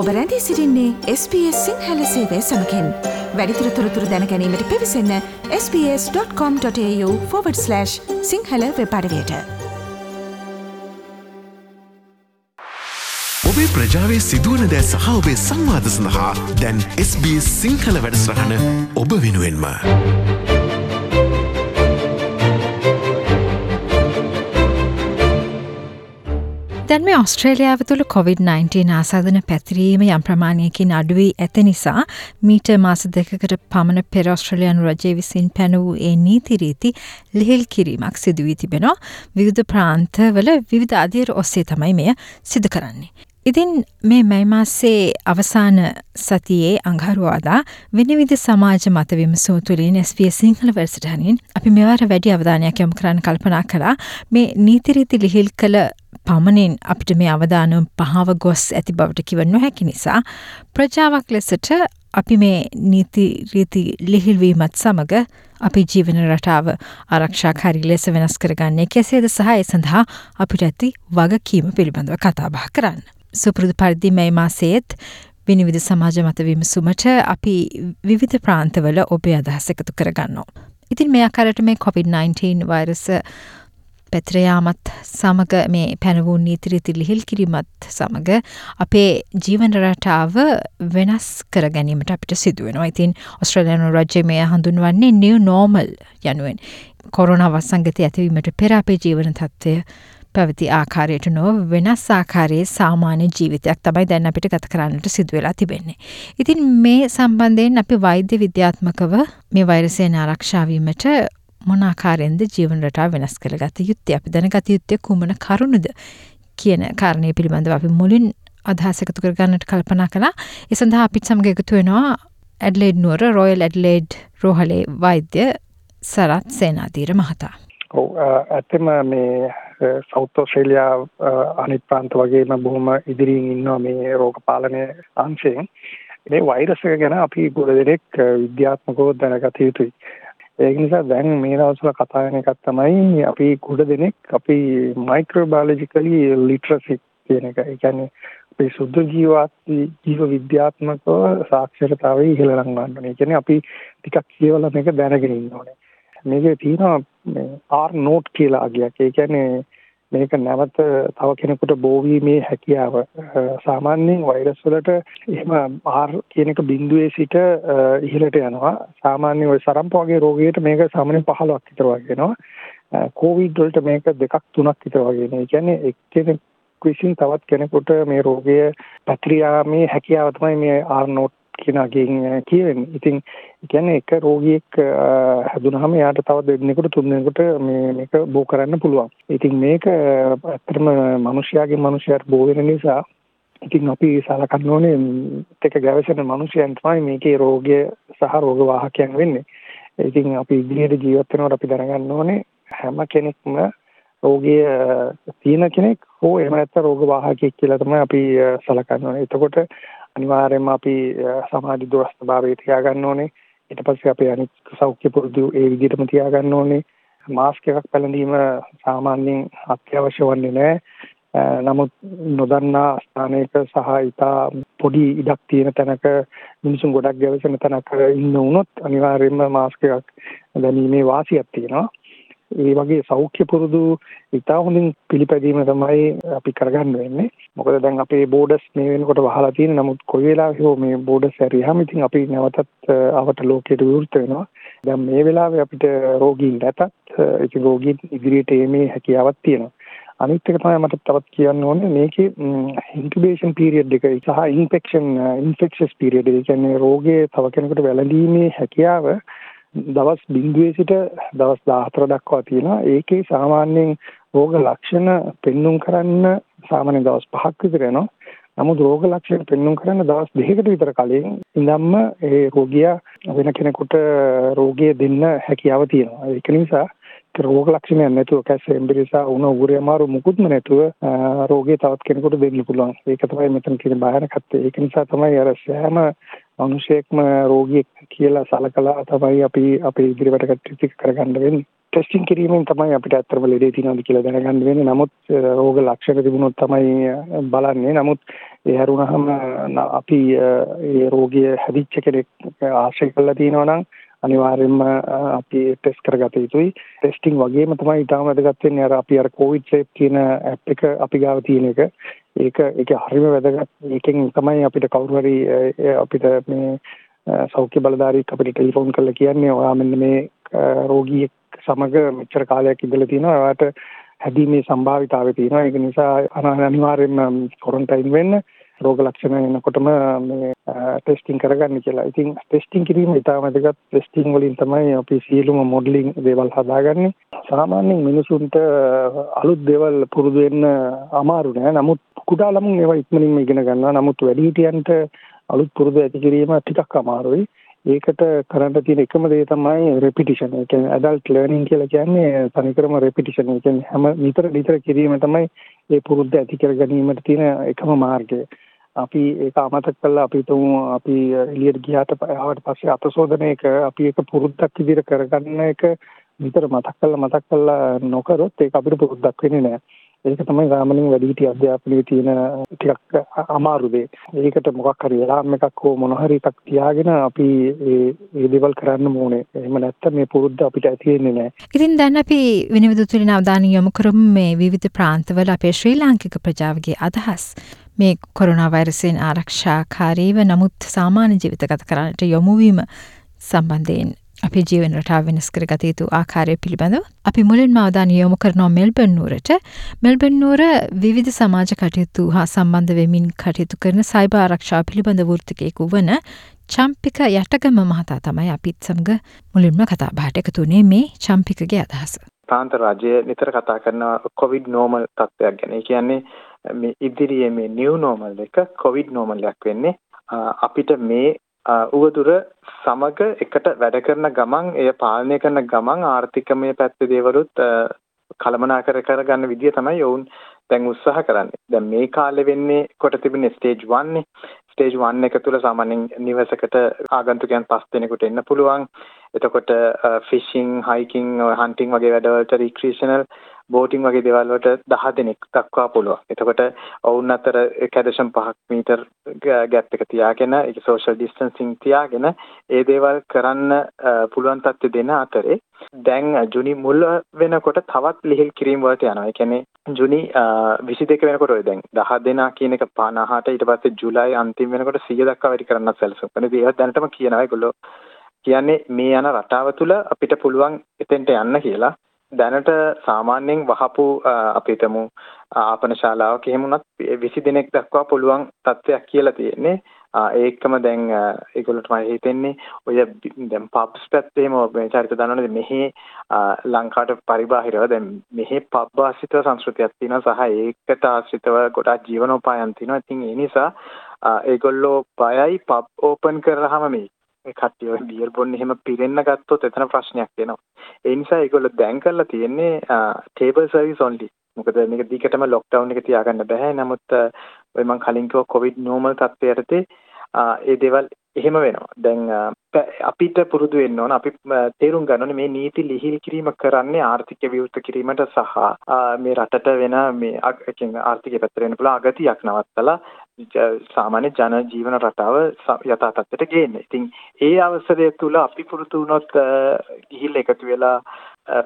ඔබ රැඳී සිරින්නේ SBS සිංහල සේවය සමකෙන් වැඩිතුර තොරතුර දැනැනීමට පිවිසන්න ps.com.ta/ සිංහල වෙපඩවයට ඔබේ ප්‍රජාවේ සිදුවන දෑ සහ ඔබේ සංවාද සඳහා දැන් SBS සිංහල වැඩස්රහන ඔබ වෙනුවෙන්ම. දැන් මේ ඔස්ට්‍රේලියාව තුළ COොVID-19 ආසාධන පැතිරීම යම් ප්‍රමාණයකින් අඩුවී ඇත නිසා මීට මාස දෙකකට පමණ පෙර ඔස්ට්‍රලයන් රජය විසින් පැන වූ ඒ නීතිරීති ලිහිල් කිරීමක් සිදුවී තිබෙනවා විවිධ ප්‍රාන්තවල විවිධ අධීර ඔස්සේ තමයි මෙය සිදු කරන්නේ. ඉතින් මේ මැයිමාස්සේ අවසාන සතියේ අංහරුවාදා විනිවිධ සමාජ මත විමසූ තුළින් ස්පිය සිංහල වැඩසටහනින් අපි මෙවාර වැඩි අවධානයක් යොමු කරන්න කල්පනා කලා මේ නීතිරීති ලිහිල් කළ පමණින් අපිට මේ අවධානම් පහව ගොස් ඇති බවට කිව නොහැකි නිසා ප්‍රජාවක් ලෙසට අපි මේ නීති රීති ලිහිල්වීමත් සමඟ අපි ජීවන රටාව ආරක්ෂාකාරී ලෙස වෙනස් කරගන්නේ කෙසේද සහ ඒ සඳහා අපිට ඇති වගකීම පිළිබඳව කතාබහ කරන්න. සුපුරුදු පරිදි මැයි මාසේත් විනිවිධ සමාජ මත විමසුමට අපි විවිධ ප්‍රාන්තවල ඔබේ අදහස එකතු කරගන්නවා. ඉතින් මේ අකරට මේ COොVID-19 වෛරස පැත්‍රයාමත් සමඟ මේ පැනවූ නීතිරිති ලිහිල් කිරීමත් සමඟ අපේ ජීවන රටාව වෙනස් කර ගැනීමට අපිට සිදුවෙනවා ඉතින් ඔස්ට්‍රලයනු රජ්‍ය මේ හඳුන්වන්නේ නිව නෝමල් යනුවෙන් කොරුණ වසංගත ඇතිවීමට පෙර අපේ ජීවන තත්ත්වය පැවති ආකාරයට නොව වෙනස් ආකාරයේ සාමාන්‍ය ජීවිතයක් තමයි දැන් අපිට ගත කරන්නට සිදුවෙලා තිබෙන්නේ. ඉතින් මේ සම්බන්ධයෙන් අපි වෛද්‍ය විද්‍යාත්මකව මේ වෛරසයෙන් ආරක්ෂාවීමට මොනාකාරයෙන්ද ජීවන රටා වෙනස් කළ ගත යුත්තේ අපි දැනගත යුත්තේ කුමන කරුණුද කියන කාරණය පිළිබඳව අපි මුලින් අදහස එකතු කරගන්නට කල්පනා කලා ඒ සඳහා අපිත් සමග එකතු වෙනවා ඇඩ්ලේඩ් නුවර රොයල් ඇඩ්ලේඩ් රෝහලේ වෛද්‍ය සරත් සේනාදීර මහතා. ඔව් ඇත්තම මේ සෞත් ඔස්ට්‍රේලියා අනිත් ප්‍රාන්ත වගේම බොහොම ඉදිරියෙන් ඉන්නවා මේ රෝග පාලනය අංශයෙන්. මේ වෛරස් එක ගැන අපි ගොඩ දෙනෙක් විද්‍යාත්මකව දැනගත යුතුයි. ඒක නිසා දැන් මේ දවස්වල කතා වෙන එකක් තමයි අපි කුඩ දෙනෙක් අපි මයික්‍රෝබයොලොජිකලි ලිටරසි කියන එක. ඒ කියන්නේ අපේ සුද්ධ ජීවත් ජීව විද්‍යාත්මකව සාක්ෂරතාවය ඉහළ ලංවන්න ඕනේ. ඒ කියන්නේ අපි ටිකක් කියවලා මේක දැනගෙන ඉන්න ඕනේ. මේකේ තියෙනවා මේ ආර් නෝට් කියලා අගයක්. ඒ කියන්නේ මේක නැවත තව කෙනෙකුට බෝවීමේ හැකියාව. සාමාන්‍යයෙන් වෛරස් වලට එහෙම R කියන එක බිඳුවේ සිට ඉහළට යනවා. සාමාන්‍ය ඔය සරම්ප වගේ රෝගයකට මේක සාමාන්‍යයෙන් 15ක් විතර වගේ එනවා. කොවිඩ් වලට මේක දෙකක් තුනක් විතර වගේ එනවා. ඒ කියන්නේ එක්කෙනෙක් විසින් තවත් කෙනෙකුට මේ රෝගය පැතිරියාමේ හැකියාව තමයි මේ R නෝට් කෙනාගෙන් කියවෙන්නේ. ඉතින් කියන්නේ එක රෝගියෙක් හැදුනහම එයාට තව දෙන්නෙකුට තුන් දෙනෙකුට මේ මේක බෝ කරන්න පුළුවන්. ඉතින් මේක ඇත්තටම මිනිස්යාගෙන් මිනිස්යාට බෝ වෙන නිසා ඉතින් අපි සලකන්න ඕනේ එක ගැවසෙන මිනිසයන් තමයි මේකේ රෝගය සහ රෝග වාහකයන් වෙන්නේ. ඉතින් අපි ඉදිරියට ජීවත් වෙනකොට අපි දැනගන්න ඕනේ හැම කෙනෙක්ම රෝගය තියෙන කෙනෙක් හෝ එහෙම නැත්නම් රෝග වාහකයෙක් කියලා තමයි අපි සලකන්න ඕනේ. එතකොට අනිවාර්යයෙන්ම අපි සමාජ දුරස්ථභාවය තියාගන්න ඕනේ. ඊට පස්සේ අපි අනිත් සෞඛ්‍ය පුරුදු ඒ විදිහටම තියාගන්න ඕනේ. මාස්ක් එකක් පැළඳීම සාමාන්‍යයෙන් අත්‍යවශ්‍ය වන්නේ නැහැ. නමුත් නොදන්නා ස්ථානයක සහ ඉතා පොඩි ඉඩක් තියෙන තැනක මිනිසුන් ගොඩක් ගැවසෙන තැනක ඉන්න වුණොත් අනිවාර්යයෙන්ම මාස්ක් එකක් ගැනීමේ වාසියක් තියෙනවා. ඒ වගේ සෞඛ්‍ය පුරුදු ඉතා හොඳින් පිළිපැදීම තමයි අපි කරගන්න වෙන්නේ. මොකද දැන් අපේ බෝඩර්ස් මේ වෙනකොට වහලා තියෙන නමුත් කොයි වෙලාවෙ හෝ මේ බෝඩර්ස් ඇරියාම ඉතින් අපි නැවතත් අවට ලෝකයට විවෘත වෙනවා. දැන් මේ වෙලාවේ අපිට රෝගීන් නැතත් ඉතින් රෝගීන් ඉදිරියට එීමේ හැකියාවක් තියෙනවා. අනිත් එක තමයි මට තවත් කියන්න ඕනේ මේකේ ඉන්කියුබේෂන් පීරියඩ් එක සහ ඉන්ෆෙක්ෂන් ඉන්ෆෙක්ෂස් පීරියඩ් ඒ කියන්නේ රෝගයේ තව කෙනෙකුට වැළඳීමේ හැකියාව දවස් බිඳුවේ සිට දවස් 14 දක්වා තියෙනවා. ඒකේ සාමාන්‍යයෙන් රෝග ලක්ෂණ පෙන්눔 කරන්න සාමාන්‍ය දවස් 5ක් විතර යනවා. නමුත් රෝග ලක්ෂණ පෙන්눔 කරන්න දවස් දෙකකට විතර කලින් ඉඳන්ම ඒ රෝගියා වෙන කෙනෙකුට රෝගය දෙන්න හැකියාව තියෙනවා. ඒක නිසා රෝග ලක්ෂණයක් නැතුව කැස්ස එම්බිරිසා උණ උගුරේ අමාරු මුකුත්ම නැතුව රෝගය තවත් කෙනෙකුට දෙන්න පුළුවන්. ඒක තමයි මෙතන කියන භයානකත්වය. ඒක නිසා තමයි අර සෑම මිනිසෙක්ම රෝගියෙක් කියලා සලකලා තමයි අපි අපේ ඉදිරියට කටයුතු කරගන්න වෙන්නේ. ටෙස්ටිං කිරීමෙන් තමයි අපිට ඇත්තටම ලෙඩේ තියෙනවද කියලා දැනගන්න වෙන්නේ. නමුත් රෝග ලක්ෂණ තිබුණොත් තමයි බලන්නේ. නමුත් ඒ හැරුණාම අපි ඒ රෝගය හැදිච්ච කෙනෙක් ආශ්‍රය කරලා තියෙනවා නම් අනිවාර්යෙන්ම අපි ටෙස්ට් කරගත යුතුයි. ටෙස්ටිං වගේම තමයි ඊටම වැදගත් වෙන්නේ අර අපි අර කොවිඩ් සේෆ් කියන ඇප් එක අපි ගාව තියෙන එක. ඒක ඒක හරිම වැදගත්. ඒකෙන් තමයි අපිට කවුරු හරි අපිට මේ සෞඛ්‍ය බලධාරීක් අපිට ටෙලිෆෝන් කරලා කියන්නේ ඔයා මෙන්න මේ රෝගියෙක් සමග මෙච්චර කාලයක් ඉඳලා තියෙනවා. ඔයාට හැදීමේ සම්භාවිතාවය තියෙනවා. ඒක නිසා අනිවාර්යෙන්ම කොරන්ටයින් වෙන්න. රෝග ලක්ෂණ එනකොටම මේ ටෙස්ටිං කරගන්න කියලා. ඉතින් ටෙස්ටිං කිරීම ඉතාම වැදගත්. ටෙස්ටිං වලින් තමයි අපි සියලුම මොඩලින් දේවල් හදාගන්නේ. සාමාන්‍යයෙන් මිනිසුන්ට අලුත් දේවල් පුරුදු වෙන්න අමාරු නෑ. නමුත් කුඩා ළමුන් ඒවා ඉක්මනින්ම ඉගෙන ගන්නවා. නමුත් වැඩිහිටියන්ට අලුත් පුරුදු ඇති කිරීම ටිකක් අමාරුයි. ඒකට කරන්න තියෙන එකම දේ තමයි රෙපිටිෂන්. ඒ කියන්නේ ඇඩල්ට් ලර්නින් කියලා කියන්නේ තනිකරම රෙපිටිෂන්. ඒ කියන්නේ හැම නිතර නිතර කිරීම තමයි ඒ පුරුද්ද ඇති කර ගැනීමට තියෙන එකම මාර්ගය. අපි ඒක අමතක කළා අපි තුමු අපි එළියට ගියාට ආවට පස්සේ අතසෝදන එක අපි ඒක පුරුද්දක් විදිහට කරගන්න එක විතර මතක් කරලා මතක් කරලා නොකරොත් ඒක අපිට පුරුද්දක් වෙන්නේ නැහැ. ඒක තමයි සාමාන්‍යයෙන් වැඩිහිටි අධ්‍යාපනයේ තියෙන ටිකක් අමාරු දේ. ඒකට මොකක් හරි එලාම් එකක් හෝ මොන හරි එකක් තියාගෙන අපි ඒ ඒ දේවල් කරන්න ඕනේ. එහෙම නැත්නම් මේ පුරුද්ද අපිට ඇති වෙන්නේ නැහැ. ඉතින් දැන් අපි විනිවිද තුලින් අවධානය යොමු කරමු මේ විවිධ ප්‍රාන්තවල අපේ ශ්‍රී ලාංකික ප්‍රජාවගේ අදහස්. මේ කොරුණා වෛරසයෙන් ආරක්ෂාකාරීව නමුත් සාමාන්‍ය ජීවිත ගත කරන්නට යොමුවීම සම්බන්ධයෙන් අපේ ජීවන රටාව වෙනස් කර ගත යුතු ආකාරය පිළිබඳව අපි මුලින්ම අවධානය යොමු කරනවා මෙල්බර්න් නුවරට මෙල්බර්න් නුවර විවිධ සමාජ කටයුතු හා සම්බන්ධ වෙමින් කටයුතු කරන සයිබ ආරක්ෂා පිළිබඳ වෘත්තිකයෙකු වන චම්පික යටගම මහතා තමයි අපිත් සමග මුලින්ම කතා බහට එකතුනේ මේ චම්පිකගේ අදහස. ප්‍රාන්ත රජය නිතර කතා කරන කොවිඩ් නෝමල් තත්ත්වයක් ගැන. ඒ කියන්නේ මේ ඉදිරියේ මේ නිව් නෝමල් එක කොවිඩ් නෝමල් එකක් වෙන්නේ. අපිට මේ උවදුර සමග එකට වැඩ කරන ගමන් එය පාලනය කරන ගමන් ආර්ථිකමය පැත්තේ දේවලුත් කළමනාකර කරගන්න විදිය තමයි ඔවුන් දැන් උත්සාහ කරන්නේ. දැන් මේ කාලේ වෙන්නේ කොට තිබෙන ස්ටේජ් 1 නේ. ස්ටේජ් 1 එක තුල සාමාන්‍යයෙන් නිවසකට ආගන්තුකයන් පස් දෙනෙකුට එන්න පුළුවන්. එතකොට ෆිෂිං, හයිකින්, හන්ටිං වගේ වැඩවලට රික්‍රියේෂනල් බෝටිං වගේ දේවල් වලට 10 දෙනෙක් දක්වා පුළුවන්. එතකොට ඔවුන් අතර කැඩෂම් 5ක් මීටර් ગેප් එක තියාගෙන ඒක සෝෂල් ඩිස්ටන්සින් තියාගෙන ඒ දේවල් කරන්න පුළුවන් තත්ත්වෙ දෙන අතරේ දැන් ජුනි මුල් වෙනකොට තවත් ලිහිල් කිරීම වලට යනවා. ඒ කියන්නේ ජුනි 22 වෙනකොට ඔය දැන් 10 දෙනා කියන එක 50ට ඊට පස්සේ ජූලයි අන්තිම වෙනකොට 100 දක්වා වැඩි කරන්නත් සැලසුම් කරනවා. ඒවත් දැනටම කියනවා ඒගොල්ලෝ කියන්නේ මේ යන රටාව තුළ අපිට පුළුවන් එතෙන්ට යන්න කියලා. දැනට සාමාන්‍යයෙන් වහපු අපි හිතමු ආපන ශාලාවක එහෙම වුණත් 20 දෙනෙක් දක්වා පුළුවන් තත්ත්වයක් කියලා තියෙන්නේ. ඒකම දැන් ඒගොල්ලන්ට මම හිතෙන්නේ ඔය දැන් පබ්ස් පැත්තේ මේ චරිත දන්නවනේ මෙහි ලංකාවට පරිබාහිරව දැන් මෙහි පබ් ආශ්‍රිත සංස්කෘතියක් තියෙනවා සහ ඒකට ආශ්‍රිතව ගොඩාක් ජීවනෝපායන් තියෙනවා. ඉතින් ඒ නිසා ඒගොල්ලෝ බයයි පබ් ඕපන් කරාම මේ ඒ කට්ටිය ඔය බියර් බොන්න එහෙම පිරෙන්න ගත්තොත් එතන ප්‍රශ්නයක් වෙනවා. ඒ නිසා ඒගොල්ලෝ දැන් කරලා තියෙන්නේ ටේබල් සර්විස් ඔන්ලි. මොකද මේක දිගටම ලොක්ඩවුන් එක තියාගන්න බෑ. නමුත් ඔය මං කලින් කිව්ව කොවිඩ් නෝමල් තත්ත්වයටදී ඒ දේවල් එහෙම වෙනවා. දැන් අපිට පුරුදු වෙන්න ඕන අපි තේරුම් ගන්න ඕනේ මේ නීති ලිහිල් කිරීම කරන්නේ ආර්ථික විවෘත කිරීමට සහ මේ රටට වෙන මේ ආර්ථිකය පැත්තට වෙන පුළුවන් අගතියක් නවත්තලා සාමාන්‍ය ජන ජීවන රටාව යථා තත්ත්වයට ගේන්න. ඉතින් ඒ අවසරය තුල අපි පුරුදු වුණොත් ගිහිල්ලා එකතු වෙලා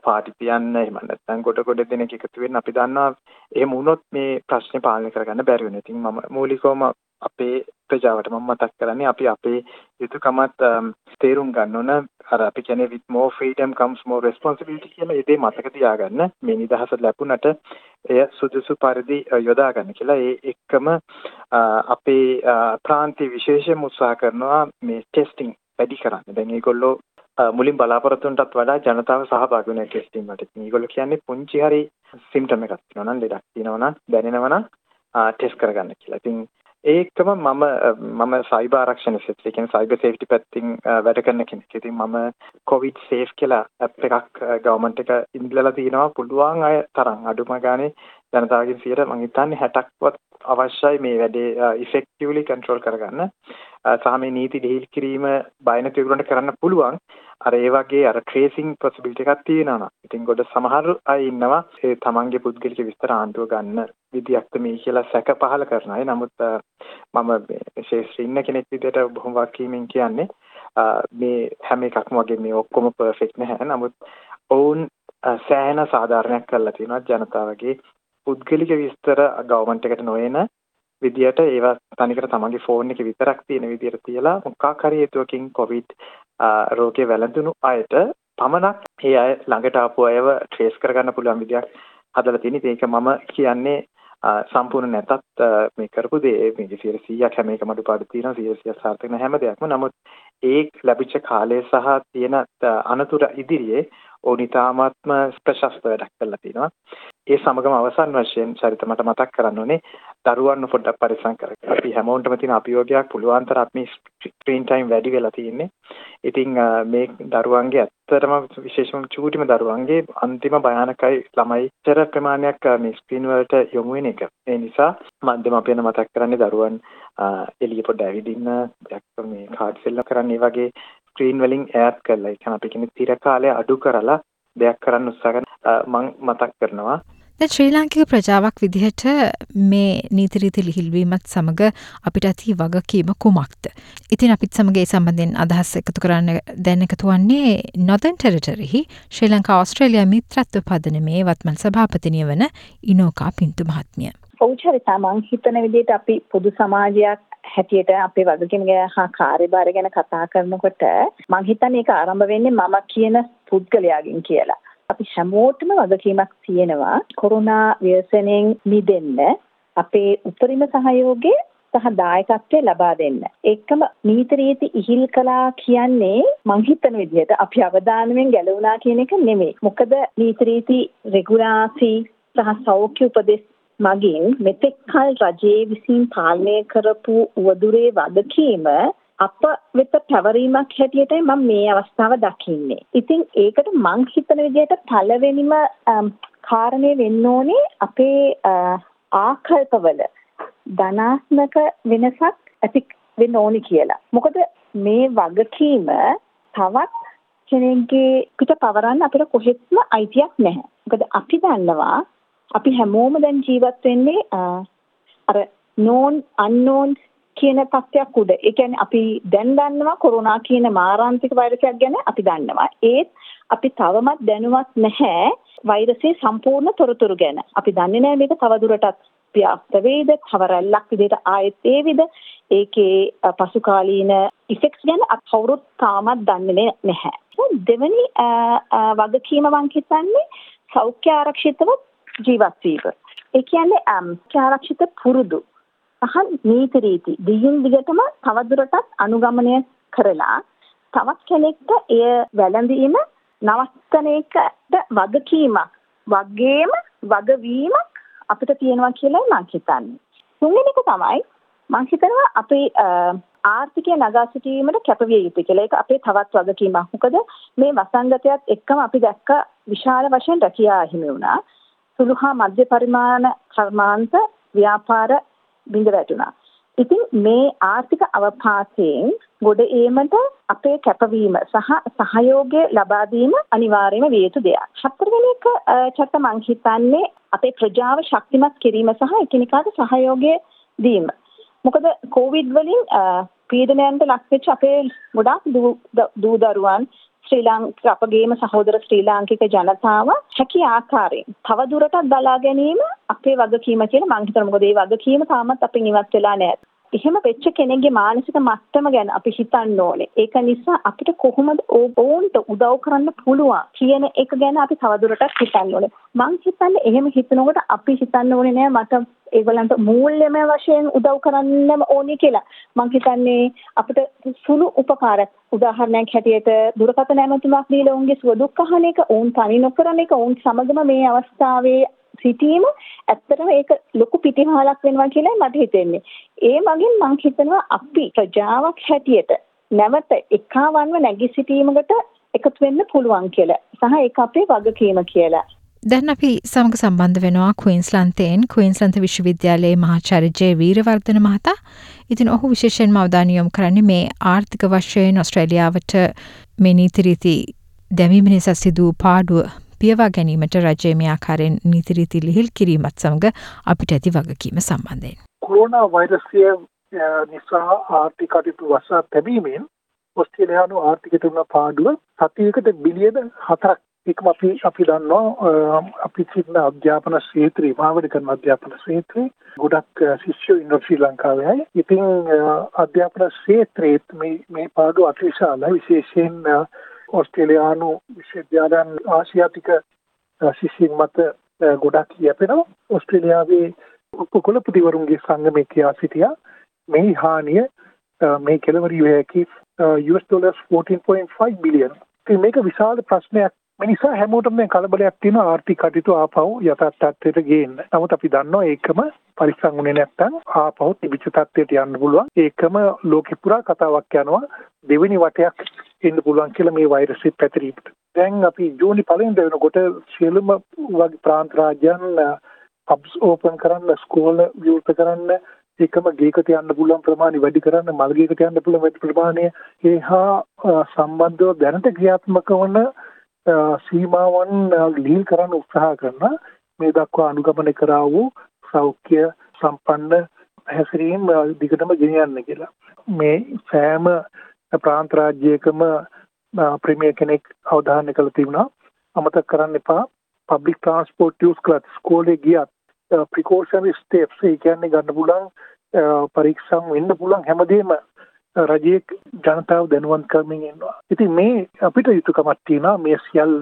පාටි තියන්න එහෙම නැත්නම් කොට කොට දෙනෙක් එකතු වෙන්න අපි දන්නවා එහෙම වුණොත් මේ ප්‍රශ්නේ පාලනය කරගන්න බැරි වෙනවා. ඉතින් මම මූලිකවම අපේ ප්‍රජාවට මම මතක් කරන්නේ අපි අපේ යුතුයකමත් තේරුම් ගන්න ඕන අර අපි කියන්නේ with more freedom comes more responsibility කියලා ඒ දේ මතක තියාගන්න මේ නිදහස ලැබුණට එය සුදුසු පරිදි යොදා ගන්න කියලා ඒ එක්කම අපේ ප්‍රාන්තීය විශේෂම උත්සාහ කරනවා මේ ටෙස්ටිං වැඩි කරන්න. දැන් මේගොල්ලෝ මුලින් බලාපොරොත්තුන්ටත් වඩා ජනතාව සහභාගී වෙන ටෙස්ටිං වලට. මේගොල්ලෝ කියන්නේ පුංචි හරි සිම්ටම් එකක් තියෙනවා නම් ලෙඩක් තියෙනවා නම් දැනෙනවා නම් ටෙස්ට් කරගන්න කියලා. ඉතින් ඒකම මම මම සයිබර් ආරක්ෂණ ක්ෂේත්‍රය කියන්නේ සයිබර් සේෆ්ටි පැත්තෙන් වැඩ කරන කෙනෙක්. ඉතින් මම කොවිඩ් සේෆ් කියලා ඇප් එකක් ගවර්න්මන්ට් එක ඉන්දලා තිනවා පුළුවන් අය තරම් අඩුම ගානේ ජනතාවගෙන් 100ට මම හිතන්නේ 60ක්වත් අවශ්‍යයි මේ වැඩේ ඉෆෙක්ටිව්ලි කන්ට්‍රෝල් කරගන්න. සහ මේ නීති ලිහිල් කිරීම බය නැති විගුණට කරන්න පුළුවන්. අර ඒ වගේ අර ට්‍රේසිං පොසිබිලිටි එකක් තියෙනවා නම්. ඉතින් ගොඩ සමහර අය ඉන්නවා ඒ තමන්ගේ පුද්ගලික විස්තර ආණ්ඩුව ගන්න විදියක් මේ කියලා සැක පහල කරන අය. නමුත් මම මේ ශේෂ්ත්‍රී ඉන්න කෙනෙක් විදිහට බොහොම වකීමෙන් කියන්නේ මේ හැම එකක්ම වගේ මේ ඔක්කොම පර්ෆෙක්ට් නැහැ. නමුත් ඔවුන් සෑහෙන සාධාරණයක් කරලා තියෙනවා ජනතාවගේ පුද්ගලික විස්තර ගවර්න්මන්ට් එකට නොයන විදියට ඒවා තනිකර තමන්ගේ ෆෝන් එකේ විතරක් තියෙන විදියට තියලා මොකක් හරි හේතුවකින් කොවිඩ් රෝගය වැළඳුණු අයට පමණක් ඒ අය ළඟට ආපු අයව ට්‍රේස් කරගන්න පුළුවන් විදියක් හදලා තියෙන. ඒක මම කියන්නේ සම්පූර්ණ නැතත් මේ කරපු දේ මේක 100ක් හැම එකම අඩුපාඩු තියෙනවා 100 සාර්ථක නැ හැම දෙයක්ම නමුත් ඒ ලැබිච්ච කාලය සහ තියෙන අනතුර ඉදිරියේ ඕනිතාමත්ම ප්‍රශස්ත වැඩක් කරලා තිනවා ඒ සමගම අවසන් වශයෙන් චරිත මට මතක් කරන්න ඕනේ දරුවන්ව පොඩ්ඩක් පරිස්සම් කරගන්න. අපි හැමෝටම තියෙන අභියෝගයක් පුළුවන් තරම් අපි ස්ක්‍රීන් ටයිම් වැඩි වෙලා තියෙන්නේ. ඉතින් මේ දරුවන්ගේ ඇත්තටම විශේෂම චූටිම දරුවන්ගේ අන්තිම භයානකයි ළමයි චර ප්‍රමාණයක් මේ ස්ක්‍රීන් වලට යොමු වෙන එක. ඒ නිසා මන්දම අපි යන මතක් කරන්නේ දරුවන් එළිය පොඩ්ඩ ඇවිදින්න මේ කාඩ් සෙල්ලම් කරන්න ඒ වගේ ස්ක්‍රීන් වලින් ඈත් කරලා ඒ කියන්නේ අපි කියන්නේ තිර කාලය අඩු කරලා දෙයක් කරන්න උත්සාහ කරන මම මතක් කරනවා දැන් ශ්‍රී ලාංකික ප්‍රජාවක් විදිහට මේ නීතිරීති ලිහිල්වීමත් සමඟ අපිට ඇති වගකීම කුමක්ද. ඉතින් අපිත් සමගේ සම්බඳෙන් අදහස් එකතු කරන්න දැන් එකතු වන්නේ නොදන් ටෙරිටරිහි ශ්‍රී ලංකා ඔස්ට්‍රේලිය මිත්‍රත්ව පදන මේ වත්මන් සභාපතිනය වන ඉනෝකා පින්තු මහත්මිය. ඔවුචරිතා මං හිතන විදිහට අපි පොදු සමාජයක් හැටියට අපේ වගකීම හා කාර්යභාර ගැන කතා කරනකොට මං හිතන්නේ ඒක ආරම්භ වෙන්නේ මම කියන පුද්ගලයාගෙන් කියලා. අපි හැමෝටම වගකීමක් තියෙනවා කොරෝනා ව්‍යසනයෙන් මිදෙන්න අපේ උපරිම සහයෝගය සහ දායකත්වය ලබා දෙන්න. ඒකම නීති රීති ඉහිල් කළා කියන්නේ මං හිතන විදිහට අපි අවධානයෙන් ගැලවුණා කියන එක නෙමෙයි. මොකද නීති රීති රෙගුලාසි සහ සෞඛ්‍ය උපදෙස් මගින් මෙතෙක් කල රජයේ විසින් පාලනය කරපු උවදුරේ වගකීම අප වෙත පැවරීමක් හැටියටයි මම මේ අවස්ථාව දකින්නේ. ඉතින් ඒකට මං හිතන විදිහට පළවෙනිම කාරණේ වෙන්න ඕනේ අපේ ආකල්පවල ධනාත්මක වෙනසක් ඇති වෙන්න ඕනි කියලා. මොකද මේ වගකීම තවත් කෙනෙක්ගේ පිට පවරන්න අපිට කොහෙත්ම අයිතියක් නැහැ. මොකද අපි දන්නවා අපි හැමෝම දැන් ජීවත් වෙන්නේ අර known unknown කියන තත්ත්වයක් උඩ. ඒ කියන්නේ අපි දැන් දන්නවා කොරෝනා කියන මාරාන්තික වෛරසයක් ගැන අපි දන්නවා. ඒත් අපි තවමත් දැනුවත් නැහැ වෛරසයේ සම්පූර්ණ තොරතුරු ගැන. අපි දන්නේ නැහැ මේක තවදුරටත් ව්‍යාප්ත වේද, කවරැල්ලක් විදිහට ආයෙත් ඒවිද, ඒකේ පසුකාලීන ඉෆෙක්ට්ස් ගැන අපි කවුරුත් තාමත් දන්නේ නැහැ. දෙවැනි වගකීම මං හිතන්නේ සෞඛ්‍ය ආරක්ෂිතව ජීවත් වීම. ඒ කියන්නේ ආරක්ෂිත පුරුදු සහ නීති රීති දිගින් දිගටම තවදුරටත් අනුගමනය කරලා තවත් කෙනෙක්ට එය වැළඳීම නවත්තන එකට වගකීමක් වගේම වගවීමක් අපිට තියෙනවා කියලා මම හිතන්නේ. තුන්වෙනි එක තමයි මම හිතනවා අපේ ආර්ථිකය නගා සිටීමට කැපවිය යුතු කියලා. ඒක අපේ තවත් වගකීමක්. මොකද මේ වසංගතයත් එක්කම අපි දැක්ක විශාල වශයෙන් රැකියා අහිමි වුණා. සුළු හා මධ්‍ය පරිමාණ කර්මාන්ත ව්‍යාපාර බිඳ වැටුණා. ඉතින් මේ ආර්ථික අවපාතයෙන් ගොඩ ඒමට අපේ කැපවීම සහ සහයෝගය ලබා දීම අනිවාර්යම විය යුතු දෙයක්. හතරවෙනි එක චත්ත මං හිතන්නේ අපේ ප්‍රජාව ශක්තිමත් කිරීම සහ එකිනෙකාට සහයෝගය දීම. මොකද කොවිඩ් වලින් පීඩනයන්ට ලක් වෙච්ච අපේ ගොඩාක් දූ දරුවන් ශ්‍රී ලාංකික අපගේම සහෝදර ශ්‍රී ලාංකික ජනතාව හැකි ආකාරයෙන් තව දුරටත් බලා ගැනීම අපේ වගකීම කියලා මං හිතනවා මොකද ඒ වගකීම තාමත් අපෙන් ඉවත් වෙලා නැහැ. එහෙම වෙච්ච කෙනෙක්ගේ මානසික මට්ටම ගැන අපි හිතන්න ඕනේ. ඒක නිසා අපිට කොහොමද ඕන්ට උදව් කරන්න පුළුවන් කියන එක ගැන අපි තවදුරටත් හිතන්න ඕනේ. මං හිතන්නේ එහෙම හිතනකොට අපි හිතන්න ඕනේ නෑ මට ඒගොල්ලන්ට මූල්‍යමය වශයෙන් උදව් කරන්නම ඕනේ කියලා. මං හිතන්නේ අපිට සුළු උපකාරයක් උදාහරණයක් හැටියට දුරකථන ඇමතුමක් දීලා උන්ගේ සුව දුක් අහන එක, උන් තනි නොකරන එක, උන් සමගම මේ අවස්ථාවේ සිටීම ඇත්තටම ඒක ලොකු පිටිහාලක් වෙනවා කියලා මට හිතෙන්නේ. ඒ මගින් මම හිතනවා අපි ප්‍රජාවක් හැටියට නැවත එකාවන්ව නැගී සිටීමකට එකතු වෙන්න පුළුවන් කියලා. සහ ඒක අපේ වගකීම කියලා. දැන් අපි සමග සම්බන්ධ වෙනවා ක්වීන්ස්ලන්තයෙන් ක්වීන්ස්ලන්ත විශ්වවිද්‍යාලයේ මහාචාර්ය ජේ වීරවර්ධන මහතා. ඉතින් ඔහු විශේෂයෙන්ම අවධානය යොමු කරන්නේ මේ ආර්ථික වශයෙන් ඔස්ට්‍රේලියාවට මේ නීති රීති දැමීම නිසා සිදු පාඩුව පියවා ගැනීමට රජය මේ ආකාරයෙන් නීතිරීති ලිහිල් කිරීමත් සමඟ අපිට ඇති වගකීම සම්බන්ධයෙන්. කොරෝනා වෛරසය නිසා ආර්ථික කටයුතු වසා තැබීමෙන් ඔස්ට්‍රේලියානු ආර්ථිකය තුන පාඩුව සතියකට බිලියන හතරක් එකම අපි අපි දන්නවා අපි සිටින අධ්‍යාපන ක්ෂේත්‍රයේ මාවඩ කරන අධ්‍යාපන ක්ෂේත්‍රයේ ගොඩක් ශිෂ්‍යයෝ ඉන්න ශ්‍රී ලංකාවේ. ඉතින් අධ්‍යාපන ක්ෂේත්‍රයේ මේ මේ පාඩුව අතිශාලයි. විශේෂයෙන් ඔස්ට්‍රේලියානු විශ්වවිද්‍යාලයන් ආසියාතික ශිෂ්‍යයන් මත ගොඩක් යැපෙනවා. ඔස්ට්‍රේලියාවේ උපකුලපතිවරුන්ගේ සංගමේ කියා සිටියා. මේ හානිය මේ කෙලවර යැකි US ඩොලර්ස් 14.5 බිලියන් ඉතින් මේක විශාල ප්‍රශ්නයක් මිනිසා හැමෝටම මේ කලබලයක් තියෙන ආර්ථික කටයුතු ආපහු යථා තත්ත්වයට ගේන්න. නමුත් අපි දන්නවා ඒකම පරිස්සම් වුණේ නැත්නම් ආපහු තිබිච්ච තත්ත්වයට යන්න පුළුවන්. ඒකම ලෝකෙ පුරා කතාවක් යනවා දෙවෙනි වටයක් එන්න පුළුවන් කියලා මේ වෛරසය පැතිරීමට. දැන් අපි ජූනි පළවෙනිදා වෙනකොට සියලුම වගේ ප්‍රාන්ත රාජ්‍යයන් පබ්ස් ඕපන් කරන්න, ස්කෝල විවෘත කරන්න, ඒකම ගේකට යන්න පුළුවන් ප්‍රමාණය වැඩි කරන්න, මල් ගේකට යන්න පුළුවන් වැඩි ප්‍රමාණය ඒ හා සම්බන්ධව දැනට ක්‍රියාත්මක වන සීමාවන් ලීල් කරන්න උත්සාහ කරන මේ දක්වා අනුගමනය කරා වූ සෞඛ්‍ය සම්පන්න හැසිරීම් දිගටම ගෙනියන්න කියලා. මේ සෑම ප්‍රාන්ත රාජ්‍යයකම ප්‍රීමියර් කෙනෙක් අවධානය කළ තිබුණා. අමතක කරන්න එපා පබ්ලික් ට්‍රාන්ස්පෝර්ට් යූස් කළත් ස්කෝලේ ගියත් ප්‍රිකෝෂනරි ස්ටෙප්ස් ඒ කියන්නේ ගන්න පුළුවන් පරීක්ෂම් වෙන්න පුළුවන් හැමදේම රජයේ ජනතාව දැනුවත් කරමින් ඉන්නවා. ඉතින් මේ අපිට යුතුයකමක් තියෙනවා මේ සියල්ල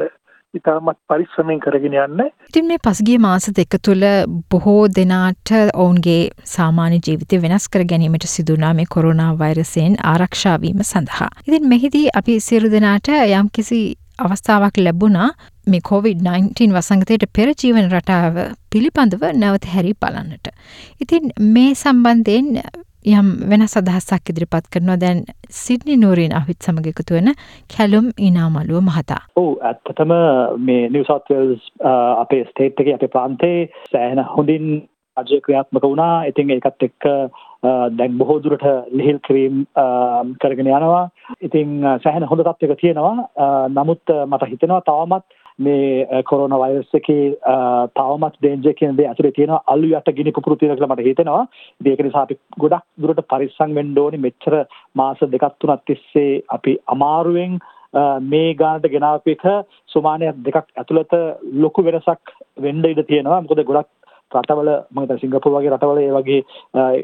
ඉතාමත් පරිස්සමෙන් කරගෙන යන්න. ඉතින් මේ පසුගිය මාස දෙක තුළ බොහෝ දෙනාට ඔවුන්ගේ සාමාන්‍ය ජීවිතය වෙනස් කර ගැනීමට සිදුනා මේ කොරුණා වෛරසයෙන් ආරක්ෂාවීම සඳහා. ඉතින් මෙහිදී අපි සියලු දෙනාට යම් කිසි අවස්ථාවක් ලැබුණා මේ COVID-19 වසංගතයට පෙර ජීවන රටාව පිළිබඳව නැවත හැරි බලන්නට. ඉතින් මේ සම්බන්ධයෙන් යම් වෙනස් අදහසක් ඉදිරිපත් කරනවා දැන් සිඩ්නි නූරීන් අහිත් සමග එකතු වෙන කැලුම් ඉනාමලුව මහතා. ඔව් ඇත්තටම මේ නිව් සවුත් වේල්ස් අපේ ස්ටේට් එකේ අපේ ප්‍රාන්තේ සෑහෙන හොඳින් රජය ක්‍රියාත්මක වුණා. ඉතින් ඒකත් එක්ක දැන් බොහෝ දුරට ලිහිල් කිරීම කරගෙන යනවා. ඉතින් සෑහෙන හොඳ තත්ත්වයක තියෙනවා. නමුත් මට හිතෙනවා තවමත් මේ කොරෝනා වෛරස් එකේ තවමත් ඩේන්ජර් කියන දේ ඇතුලේ තියෙනවා අලු යට ගිනි පුපුරු තියෙනවා කියලා මට හිතෙනවා. ඉතින් ඒක නිසා අපි ගොඩක් දුරට පරිස්සම් වෙන්න ඕනේ. මෙච්චර මාස දෙකක් තුනක් තිස්සේ අපි අමාරුවෙන් මේ ගානට ගෙනාවු එක සුමානයක් දෙකක් ඇතුළත ලොකු වෙනසක් වෙන්න ඉඩ තියෙනවා. මොකද ගොඩක් රටවල මම හිතන්නේ සිංගප්පූරු වගේ රටවල ඒ වගේ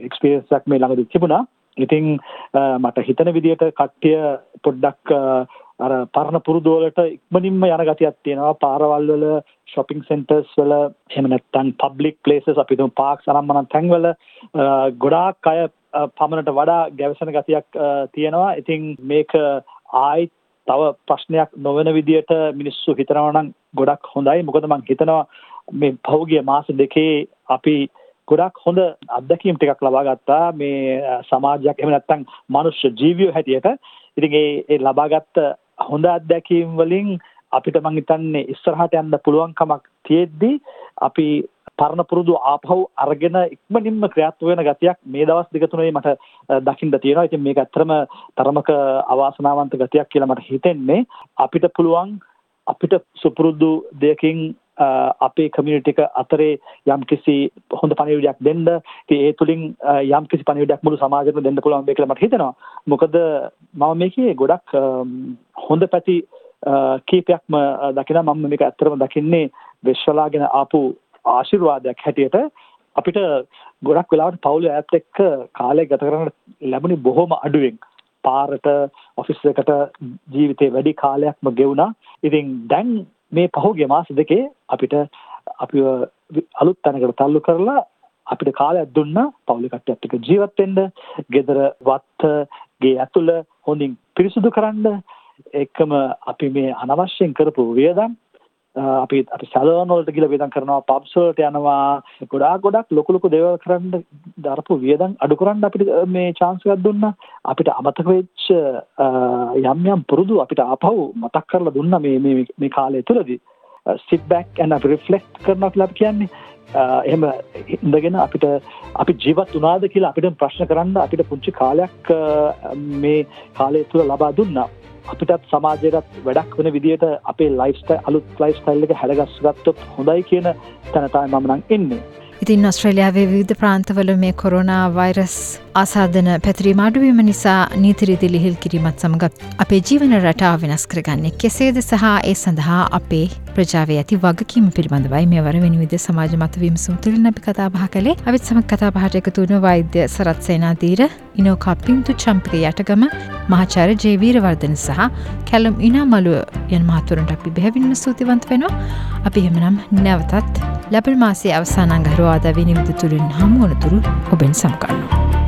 එක්ස්පීරියන්ස් එකක් මේ ළඟදී තිබුණා. ඉතින් මට හිතන විදිහට කට්ටිය පොඩ්ඩක් අර පරණ පුරුදු වලට ඉක්මනින්ම යන ගතියක් තියෙනවා පාරවල් වල shopping centers වල එහෙම නැත්නම් public places අපි දුම් parks අරම්මනම් තැන්වල ගොඩාක් අය පමණට වඩා ගැවසෙන ගතියක් තියෙනවා. ඉතින් මේක ආයි තව ප්‍රශ්නයක් නොවන විදියට මිනිස්සු හිතනවා නම් ගොඩක් හොඳයි. මොකද මම හිතනවා මේ පහුගිය මාස දෙකේ අපි ගොඩක් හොඳ අත්දැකීම් ටිකක් ලබා ගත්තා මේ සමාජයක් එහෙම නැත්නම් මනුෂ්‍ය ජීවියෝ හැටියට. ඉතින් ඒ ඒ ලබාගත් හොඳ අත්දැකීම් වලින් අපිට මං හිතන්නේ ඉස්සරහට යන්න පුළුවන්කමක් තියෙද්දි අපි පරණ පුරුදු ආපහු අරගෙන ඉක්මනින්ම ක්‍රියාත්මක වෙන ගතියක් මේ දවස් දෙක තුනේ මට දකින්න තියෙනවා. ඉතින් මේක ඇත්තටම තරමක අවාසනාවන්ත ගතියක් කියලා මට හිතෙන්නේ. අපිට පුළුවන් අපිට සුපුරුදු දෙයකින් අපේ කමියුනිටි එක අතරේ යම් කිසි හොඳ පණිවිඩයක් දෙන්න ඉතින් ඒ තුලින් යම් කිසි පණිවිඩයක් මුළු සමාජෙටම දෙන්න පුළුවන් වෙයි කියලා මට හිතෙනවා. මොකද මම මේකේ ගොඩක් හොඳ පැති කීපයක්ම දකිනවා මම මේක ඇත්තටම දකින්නේ විශ්වලාගෙන ආපු ආශිර්වාදයක් හැටියට. අපිට ගොඩක් වෙලාවට පවුලේ ඈත් එක්ක කාලය ගත කරන්න ලැබුණේ බොහොම අඩුවෙන්. පාරට ඔෆිස් එකට ජීවිතේ වැඩි කාලයක්ම ගෙවුණා. ඉතින් දැන් මේ පහුගිය මාස දෙකේ අපිට අපිව අලුත් තැනකට තල්ලු කරලා අපිට කාලයක් දුන්නා පවුලේ කට්ටියත් එක්ක ජීවත් වෙන්න, ගෙදර වත්ත, ගේ ඇතුළ හොඳින් පිරිසුදු කරන්න, එකම අපි මේ අනවශ්‍යයෙන් කරපු වියදම් අපි අපි සැලෝන් වලට ගිහලා වියදම් කරනවා පබ්ස් වලට යනවා. ගොඩාක් ගොඩක් ලොකු ලොකු දේවල් කරන්න දරපු වියදම් අඩු කරන්න අපිට මේ chance එකක් දුන්නා. අපිට අමතක වෙච්ච යම් යම් පුරුදු අපිට ආපහු මතක් කරලා දුන්නා මේ මේ මේ කාලය තුලදී sit back and reflect කරනවා කියලා අපි කියන්නේ. එහෙම ඉඳගෙන අපිට අපි ජීවත් වුණාද කියලා අපිට ප්‍රශ්න කරන්න අපිට පුංචි කාලයක් මේ කාලය තුල ලබා දුන්නා. අපිටත් සමාජයටත් වැඩක් වෙන විදියට අපේ ලයිෆ්ස්ටයිල් අලුත් ලයිෆ්ස්ටයිල් එක හැඩගස්ස ගත්තොත් හොඳයි කියන තැන තමයි මම නම් ඉන්නේ. ඉතින් ඔස්ට්‍රේලියාවේ විවිධ ප්‍රාන්තවල මේ කොරුණා වෛරස් ආසාධන පැතිරීම අඩුවීම නිසා නීතිරිදි ලිහිල් කිරීමත් සමඟ අපේ ජීවන රටා වෙනස් කරගන්නේ කෙසේද සහ ඒ සඳහා අපේ ප්‍රජාවේ ඇති වගකීම පිළිබඳවයි මේ වර වෙනිවිද සමාජ මතවීම සූතුලින් අපි කතාබහ කළේ අවිත් සම කතාපහට එකතුවන වෛද්‍ය සරත් සේනාදීර ඉනෝකා පින්තු චම්පික යටගම මහාචාර ජේවීරවර්ධන සහ කැලම් ඉනා මළුව යන මහතුරන්ට අපි බැහැවින්ම සූතිවන්ත වෙනවා අපි හෙමනම් නැවතත් ලැබල් මාසේ අවසානංගහරවාද විනිවිධ තුළින් හමුවනතුරු ඔබෙන් සම්කන්නවා.